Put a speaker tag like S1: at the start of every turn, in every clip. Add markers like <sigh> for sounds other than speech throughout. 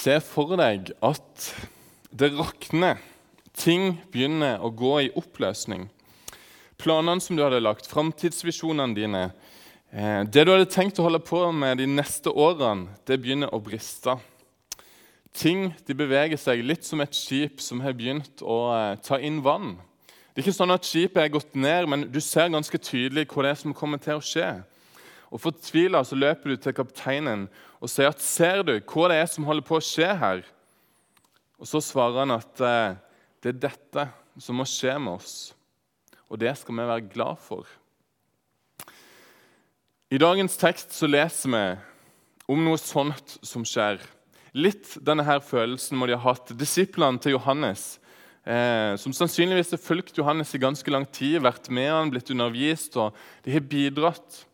S1: Se for deg at det rakner. Ting begynner å gå i oppløsning. Planene som du hadde lagt, framtidsvisjonene dine, eh, det du hadde tenkt å holde på med de neste årene, det begynner å briste. Ting de beveger seg litt som et skip som har begynt å eh, ta inn vann. Det er ikke sånn at skipet er gått ned, men du ser ganske tydelig hva det er som kommer til å skje. Og Fortvila løper du til kapteinen og sier at 'Ser du hva det er som holder på å skje her?' Og Så svarer han at eh, det er dette som må skje med oss, og det skal vi være glad for. I dagens tekst så leser vi om noe sånt som skjer. Litt denne her følelsen må de ha hatt. Disiplene til Johannes, eh, som sannsynligvis har fulgt Johannes i ganske lang tid, vært med han, blitt undervist, og de har bidratt.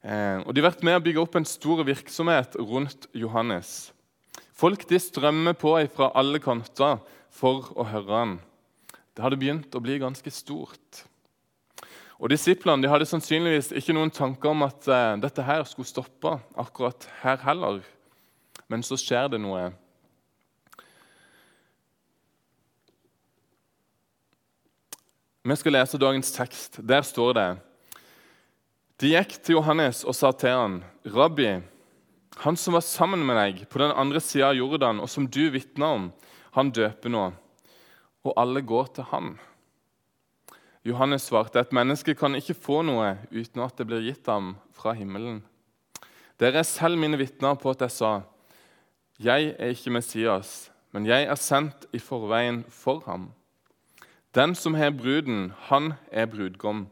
S1: Eh, og De har vært med å bygge opp en stor virksomhet rundt Johannes. Folk de strømmer på fra alle kanter for å høre han. Det hadde begynt å bli ganske stort. Og Disiplene de hadde sannsynligvis ikke noen tanker om at eh, dette her skulle stoppe akkurat her heller. Men så skjer det noe. Vi skal lese dagens tekst. Der står det De gikk til Johannes og sa til han, 'Rabbi, han som var sammen med deg på den andre sida av Jordan, og som du vitna om, han døper nå.' Og alle går til han. Johannes svarte, 'Et menneske kan ikke få noe uten at det blir gitt ham fra himmelen.' Dere er selv mine vitner på at jeg sa:" 'Jeg er ikke Messias, men jeg er sendt i forveien for ham.' Den som har bruden, han er brudgom.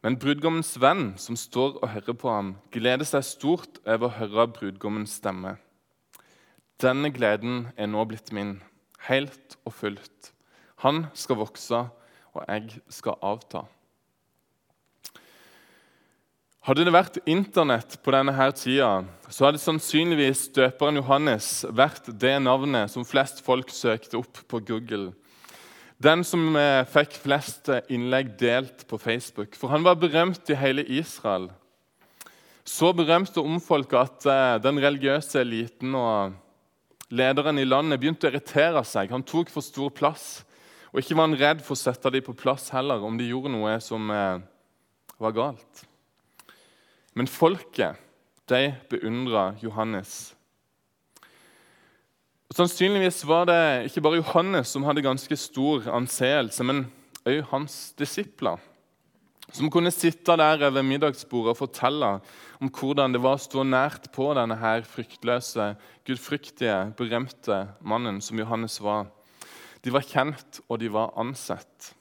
S1: Men brudgommens venn, som står og hører på ham, gleder seg stort over å høre brudgommens stemme. Denne gleden er nå blitt min, helt og fullt. Han skal vokse, og jeg skal avta. Hadde det vært Internett på denne her tida, så hadde sannsynligvis døperen Johannes vært det navnet som flest folk søkte opp på Google. Den som eh, fikk flest innlegg delt på Facebook. For han var berømt i hele Israel. Så berømt og omfolka at eh, den religiøse eliten og lederen i landet begynte å irritere seg. Han tok for stor plass. Og ikke var han redd for å sette dem på plass heller om de gjorde noe som eh, var galt. Men folket de beundra Johannes. Sannsynligvis var det ikke bare Johannes som hadde ganske stor anseelse, men òg hans disipler, som kunne sitte der ved middagsbordet og fortelle om hvordan det var å stå nært på denne her fryktløse, gudfryktige, berømte mannen som Johannes var. De var kjent, og de var ansett.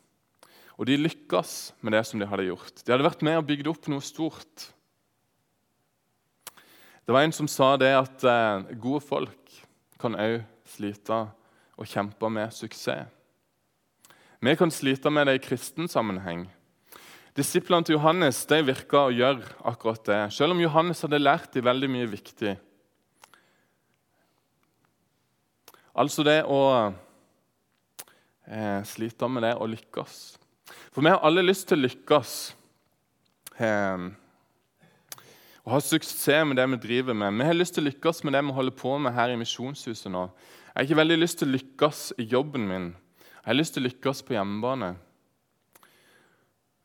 S1: Og de lykkes med det som de hadde gjort. De hadde vært med og bygd opp noe stort. Det var en som sa det at eh, gode folk kan òg slite og kjempe med suksess. Vi kan slite med det i kristen sammenheng. Disiplene til Johannes de virka å gjøre akkurat det, selv om Johannes hadde lært dem veldig mye viktig. Altså det å eh, slite med det å lykkes. For vi har alle lyst til å lykkes. Eh, og ha suksess med det vi driver med. Vi har lyst til å lykkes med det vi holder på med her i Misjonshuset nå. Jeg har ikke veldig lyst til å lykkes i jobben min. Jeg har lyst til å lykkes på hjemmebane.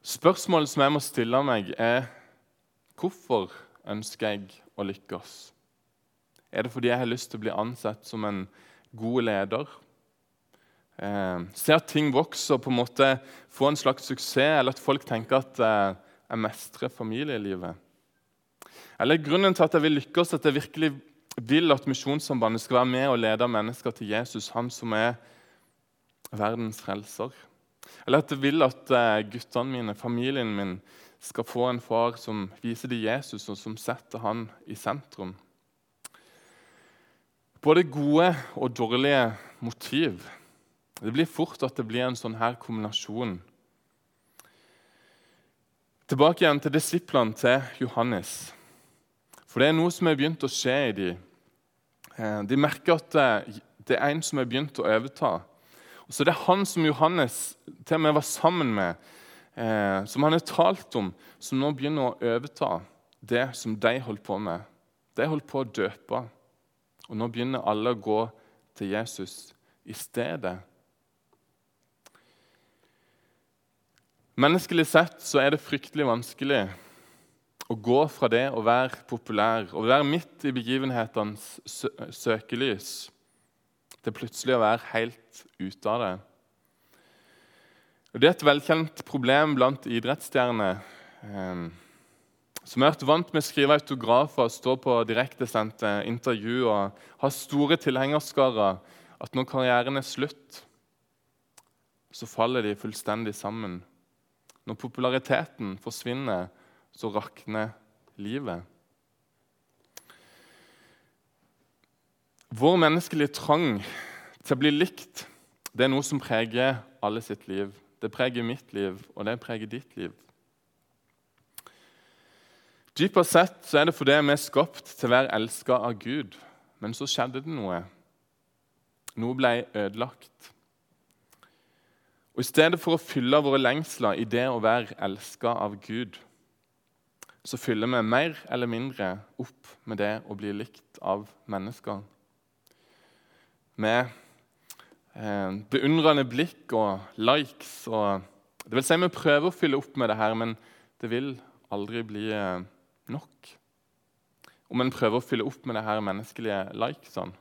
S1: Spørsmålet som jeg må stille meg, er hvorfor ønsker jeg å lykkes? Er det fordi jeg har lyst til å bli ansett som en god leder? Eh, se at ting vokser, på en måte få en slags suksess, eller at folk tenker at eh, jeg mestrer familielivet? Eller grunnen til at jeg vil lykkes, at jeg virkelig vil at Misjonssambandet skal være med og lede mennesker til Jesus, han som er verdens frelser. Eller at jeg vil at eh, guttene mine, familien min, skal få en far som viser dem Jesus, og som setter han i sentrum. Både gode og dårlige motiv. Det blir fort at det blir en sånn her kombinasjon. Tilbake igjen til disiplene til Johannes. For det er noe som er begynt å skje i dem. Eh, de merker at det er en som er begynt å overta. Og så det er han som Johannes til og med var sammen med, eh, som han har talt om, som nå begynner å overta det som de holdt på med. De holdt på å døpe. Og nå begynner alle å gå til Jesus i stedet. Menneskelig sett så er det fryktelig vanskelig å gå fra det å være populær og være midt i begivenhetenes søkelys til plutselig å være helt ute av det. Og Det er et velkjent problem blant idrettsstjerner eh, som har vært vant med å skrive autografer, stå på direktesendte intervju og ha store tilhengerskarer, at når karrieren er slutt, så faller de fullstendig sammen. Når populariteten forsvinner, så rakner livet. Vår menneskelige trang til å bli likt det er noe som preger alle sitt liv. Det preger mitt liv, og det preger ditt liv. Dypere sett så er det fordi vi er skapt til å være elska av Gud. Men så skjedde det noe. Noe ble ødelagt. Og I stedet for å fylle våre lengsler i det å være elska av Gud, så fyller vi mer eller mindre opp med det å bli likt av mennesker. Med eh, beundrende blikk og likes. Og, det vil si, vi prøver å fylle opp med det her, men det vil aldri bli eh, nok. Om en prøver å fylle opp med det her menneskelige likesene.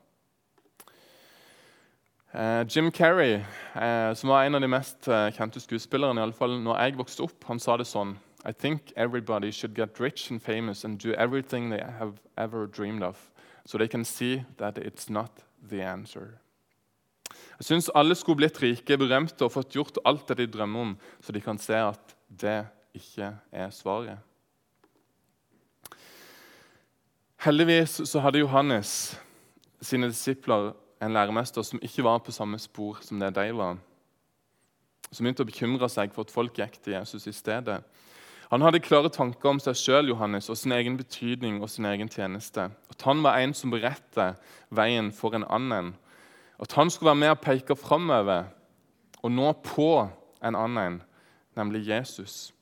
S1: Eh, Jim Carrey, eh, som var en av de mest eh, kjente skuespillerne, i alle fall når jeg vokste opp, han sa det sånn I think everybody should get rich and famous and do everything they have ever dreamed of, so they can see that it's not the answer. Jeg syns alle skulle blitt rike, berømte og fått gjort alt det de drømmer om, så de kan se at det ikke er svaret. Heldigvis så hadde Johannes sine disipler en læremester som ikke var på samme spor som det de var. Som begynte å bekymre seg for at folk gikk til Jesus i stedet. Han hadde klare tanker om seg sjøl og sin egen betydning og sin egen tjeneste. At han var en som beredte veien for en annen. At han skulle være med og peke framover og nå på en annen, nemlig Jesus.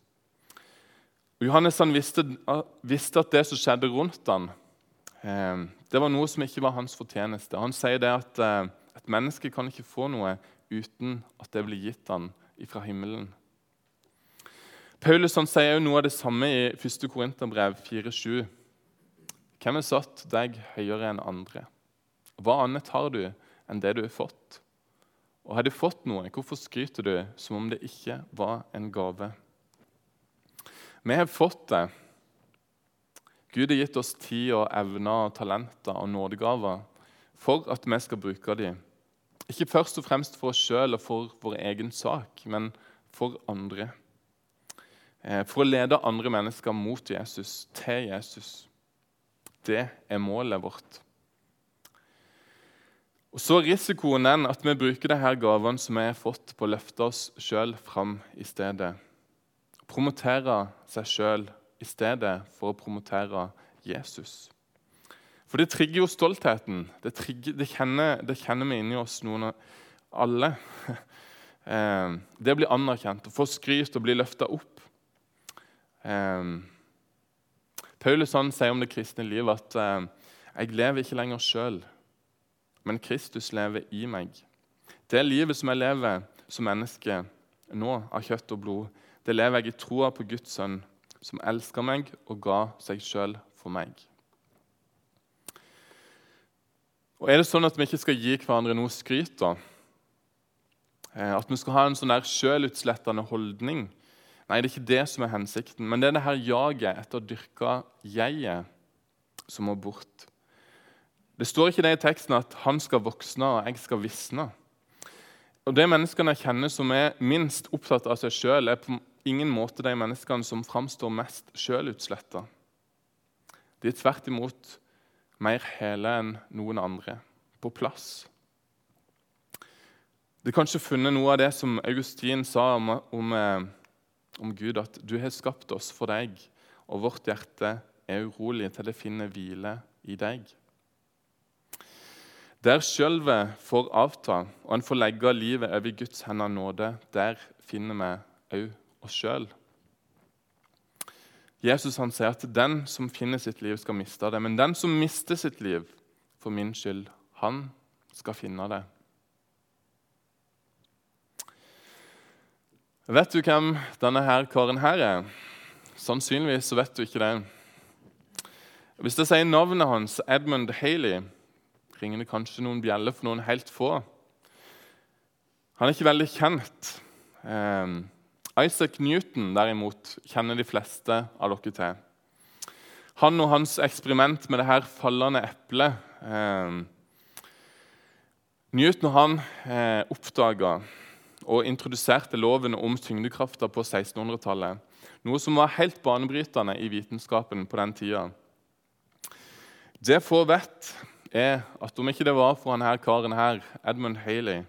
S1: Og Johannes han visste, visste at det som skjedde rundt ham, eh, det var noe som ikke var hans fortjeneste. Han sier det at eh, et menneske kan ikke få noe uten at det blir gitt han fra himmelen. Paulus han sier jo noe av det samme i 1. Korinterbrev 4,7. Hvem har satt deg høyere enn andre? Hva annet har du enn det du har fått? Og har du fått noe, hvorfor skryter du som om det ikke var en gave? Vi har fått det Gud har gitt oss tid og evner, talenter og nådegaver for at vi skal bruke dem. Ikke først og fremst for oss sjøl og for vår egen sak, men for andre. Eh, for å lede andre mennesker mot Jesus, til Jesus. Det er målet vårt. Og Så er risikoen den at vi bruker disse gavene som vi har fått, på å løfte oss sjøl fram i stedet. Promotere seg sjøl i stedet for å promotere Jesus. For det trigger jo stoltheten. Det, trigger, det, kjenner, det kjenner, vi inni oss, noen av alle. <laughs> Eh, det å bli anerkjent, å få skryt og bli løfta opp. Eh, Paulus han sier om det kristne livet at eh, 'jeg lever ikke lenger sjøl, men Kristus lever i meg'. Det livet som jeg lever som menneske nå, av kjøtt og blod, det lever jeg i troa på Guds sønn, som elsker meg og ga seg sjøl for meg. Og Er det sånn at vi ikke skal gi hverandre noe skryt? da? Eh, at vi skal ha en sånn der sjølutslettende holdning? Nei, det er ikke det som er hensikten. Men det er det her jaget etter å dyrke jeget som må bort. Det står ikke det i teksten at han skal voksne og jeg skal visne. Og Det menneskene jeg kjenner som er minst opptatt av seg sjøl, er på ingen måte de menneskene som framstår mest sjølutsletta. De er tvert imot mer hele enn noen andre, på plass. Det er kanskje funnet noe av det som Augustin sa om, om, eh, om Gud, at du har skapt oss for deg, og vårt hjerte er urolig til det finner hvile i deg. Der skjølvet får avta, og en får legge livet over Guds hender nåde, der finner vi òg oss sjøl. Jesus han sier at den som finner sitt liv, skal miste det. Men den som mister sitt liv for min skyld. Han skal finne det. Vet du hvem denne her karen her er? Sannsynligvis så vet du ikke det. Hvis jeg sier navnet hans, Edmund Haley, ringer det kanskje noen bjeller for noen helt få. Han er ikke veldig kjent. Eh, Isaac Newton derimot kjenner de fleste av dere til. Han og hans eksperiment med det her fallende eplet eh, Newton og han eh, oppdaga og introduserte loven om tyngdekrafta på 1600-tallet. Noe som var helt banebrytende i vitenskapen på den tida. Det få vet, er at om ikke det var for denne karen her, Edmund Haley,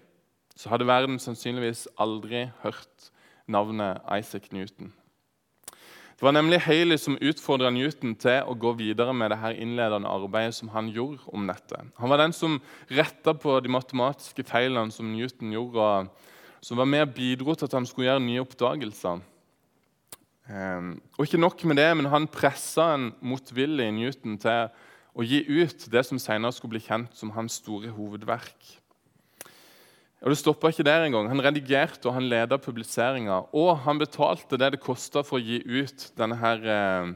S1: så hadde verden sannsynligvis aldri hørt navnet Isaac Newton. Det var nemlig Haley som utfordra Newton til å gå videre med det her innledende arbeidet som han gjorde om dette. Han var den som retta på de matematiske feilene som Newton gjorde, og som var med og bidro til at han skulle gjøre nye oppdagelser. Um, og ikke nok med det, men Han pressa en motvillig Newton til å gi ut det som senere skulle bli kjent som hans store hovedverk. Og Det stoppa ikke der engang. Han redigerte og han leda publiseringa. Og han betalte det det kosta for å gi ut denne her, eh,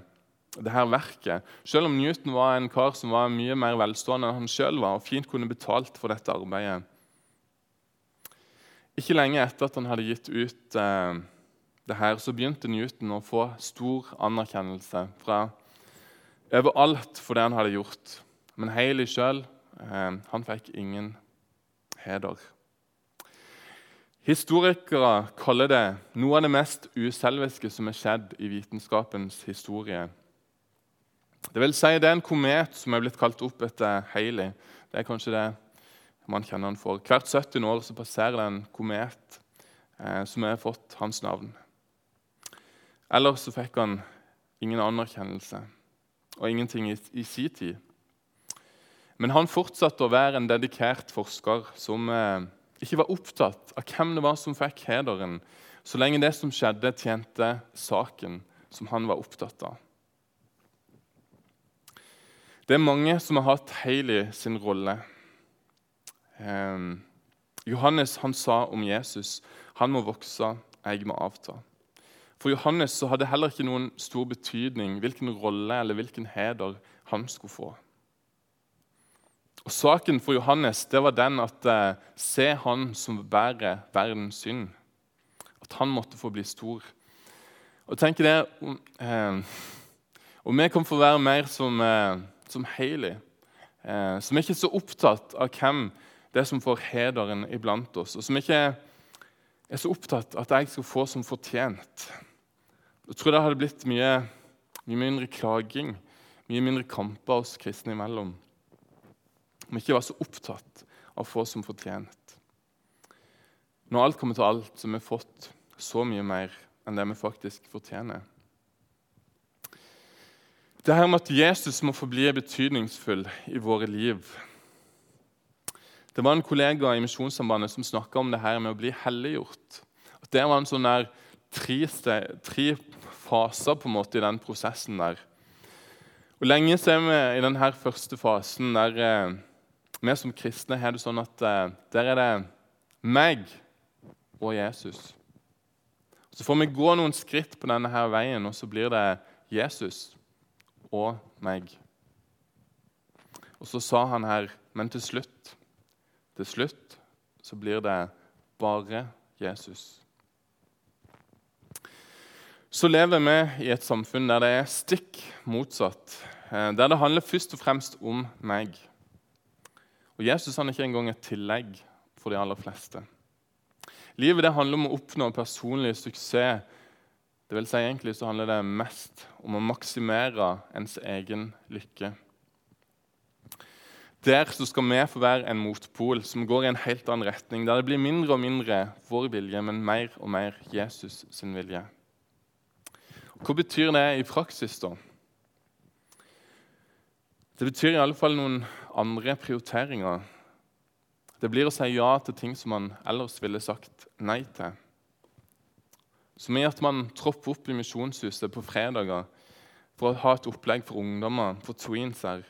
S1: det her verket. Selv om Newton var en kar som var mye mer velstående enn han sjøl var, og fint kunne betalt for dette arbeidet. Ikke lenge etter at han hadde gitt ut eh, det her, så begynte Newton å få stor anerkjennelse fra overalt for det han hadde gjort. Men Haley sjøl eh, fikk ingen heder. Historikere kaller det noe av det mest uselviske som er skjedd i vitenskapens historie. Det vil si det er en komet som er blitt kalt opp etter Haley. Det er kanskje det man kjenner han for. Hvert 70 år så passerer det en komet eh, som har fått hans navn. Ellers så fikk han ingen anerkjennelse og ingenting i, i sin tid. Men han fortsatte å være en dedikert forsker som eh, ikke var opptatt av hvem det var som fikk hederen, så lenge det som skjedde, tjente saken som han var opptatt av. Det er mange som har hatt Haley sin rolle. Eh, Johannes han sa om Jesus han må vokse, jeg må avta. For Johannes så hadde heller ikke noen stor betydning hvilken rolle eller hvilken heder han skulle få. Og Saken for Johannes det var den at eh, se han som bærer verdens synd. At han måtte få bli stor. Og tenk det, eh, Og vi kan få være mer som, eh, som Hailey, eh, som er så opptatt av hvem det som får hederen iblant oss, og som ikke er så opptatt av at jeg skal få som fortjent. Jeg tror det hadde blitt mye, mye mindre klaging, mye mindre kamper oss kristne imellom om ikke var så opptatt av å få som fortjent. Når alt kommer til alt, så har vi fått så mye mer enn det vi faktisk fortjener. Det her med at Jesus må forbli betydningsfull i våre liv. Det var en kollega i Misjonssambandet som snakka om det her med å bli helliggjort. At det var en sånn der tre, tre faser på en måte i den prosessen der. Og Lenge så er vi i denne første fasen der eh, vi som kristne har det sånn at eh, der er det meg og Jesus. Så får vi gå noen skritt på denne her veien, og så blir det Jesus og meg. Og så sa han her, men til slutt, til slutt så blir det bare Jesus. Så lever vi i et samfunn der det er stikk motsatt. Eh, der det handler først og fremst om meg. Og Jesus han er ikke engang et tillegg for de aller fleste. Livet det handler om å oppnå personlig suksess. Det vil si, egentlig så handler det mest om å maksimere ens egen lykke. Der så skal vi få være en motpol som går i en helt annen retning, der det blir mindre og mindre vår vilje, men mer og mer Jesus sin vilje. Hva betyr det i praksis, da? Det betyr i alle fall noen andre prioriteringer. Det blir å si ja til ting som man ellers ville sagt nei til. Som i at man tropper opp i Misjonshuset på fredager for å ha et opplegg for ungdommer, for tweens her.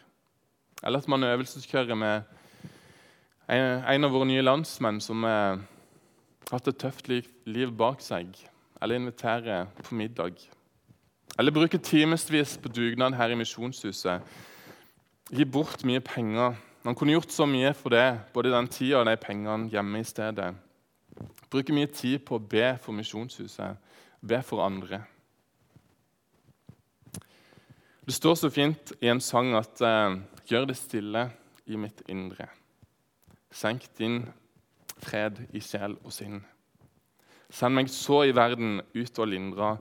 S1: Eller at man øvelseskjører med en, av våre nye landsmenn som har hatt et tøft liv, bak seg. Eller inviterer på middag. Eller bruker timevis på dugnad her i Misjonshuset. Gi bort mye penger. Man kunne gjort så mye for det, både den tida og de pengene hjemme i stedet. Bruker mye tid på å be for Misjonshuset, be for andre. Det står så fint i en sang at uh, 'Gjør det stille i mitt indre'. Senk din fred i sjel og sinn. Send meg så i verden ut og lindra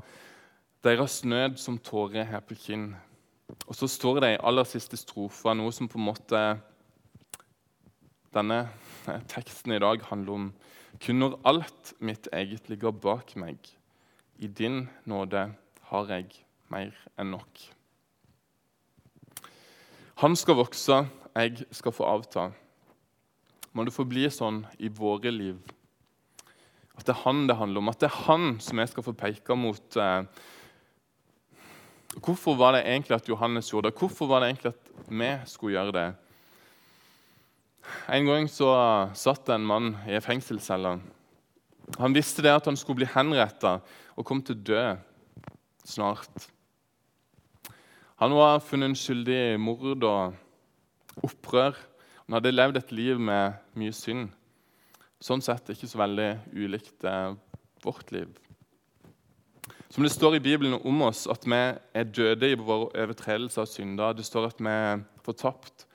S1: deres nød som tårer her på kinn. Og så står det i aller siste strofe noe som på en måte denne <laughs> teksten i dag handler om. Kun når alt mitt eget ligger bak meg, i din nåde har jeg mer enn nok. Han skal vokse, jeg skal få avta. Må det få bli sånn i våre liv at det er han det handler om, at det er han som jeg skal få peke mot. Eh, hvorfor var det egentlig at Johannes gjorde det? Hvorfor var det egentlig at vi skulle gjøre det? En gang så satt en mann i en fengselscelle. Han visste det at han skulle bli henretta og kom til å dø snart. Han var funnet skyldig i mord og opprør. Han hadde levd et liv med mye synd. Sånn sett ikke så veldig ulikt eh, vårt liv. Som det står i Bibelen om oss, at vi er døde i våre overtredelser og synder. Det står at vi er fortapt.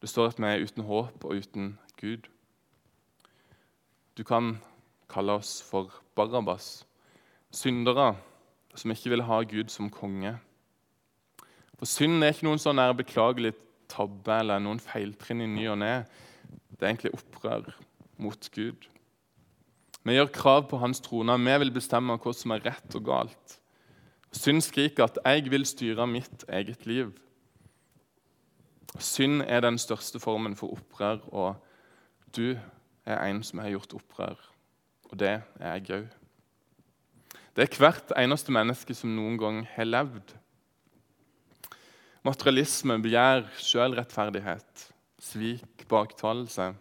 S1: Det står at vi er uten håp og uten Gud. Du kan kalle oss for Barabas, syndere som ikke vil ha Gud som konge. For synd er ikke noen sånn beklagelig tabbe eller noen feiltrinn i ny og ne. Det er egentlig opprør mot Gud. Vi gjør krav på hans trone. Vi vil bestemme hva som er rett og galt. Synd skriker at 'jeg vil styre mitt eget liv'. Synd er den største formen for opprør, og du er en som har gjort opprør. Og det er jeg òg. Det er hvert eneste menneske som noen gang har levd. Materialisme, begjær, selvrettferdighet, svik, baktalelse.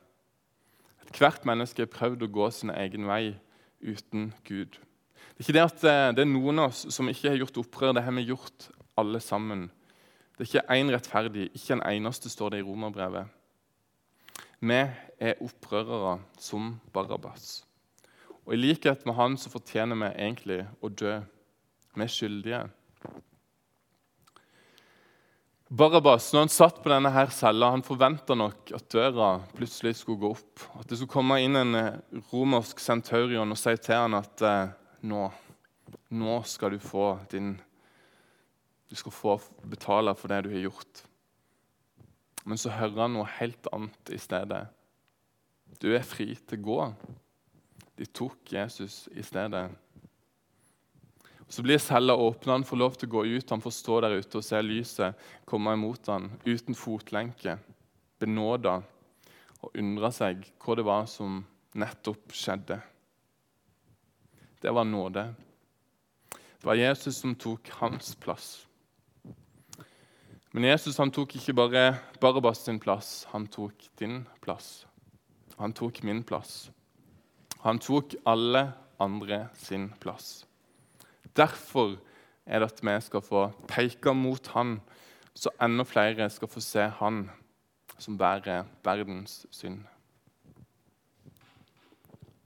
S1: Hvert menneske har prøvd å gå sin egen vei uten Gud. Det er ikke det at det er noen av oss som ikke har gjort opprør. Det har vi gjort alle sammen. Det er ikke én rettferdig, ikke en eneste, står det i romerbrevet. Vi er opprørere som Barabas. Og I likhet med han så fortjener vi egentlig å dø. Vi er skyldige. Barabas når han satt på denne her cella, han forventa nok at døra plutselig skulle gå opp. At det skulle komme inn en eh, romersk senturion og si til han at eh, nå, nå skal du få din Du skal få betale for det du har gjort. Men så hører han noe helt annet i stedet. Du er fri til å gå. De tok Jesus i stedet. Så blir cella åpna, han får lov til å gå ut. Han får stå der ute og se lyset komme imot han, uten fotlenke, benåda, og undre seg hva det var som nettopp skjedde. Det var nåde. Det var Jesus som tok hans plass. Men Jesus han tok ikke bare Barbas sin plass, han tok din plass. Han tok min plass. Han tok alle andre sin plass. Derfor er det at vi skal få peke mot Han, så enda flere skal få se Han som bærer verdens synd.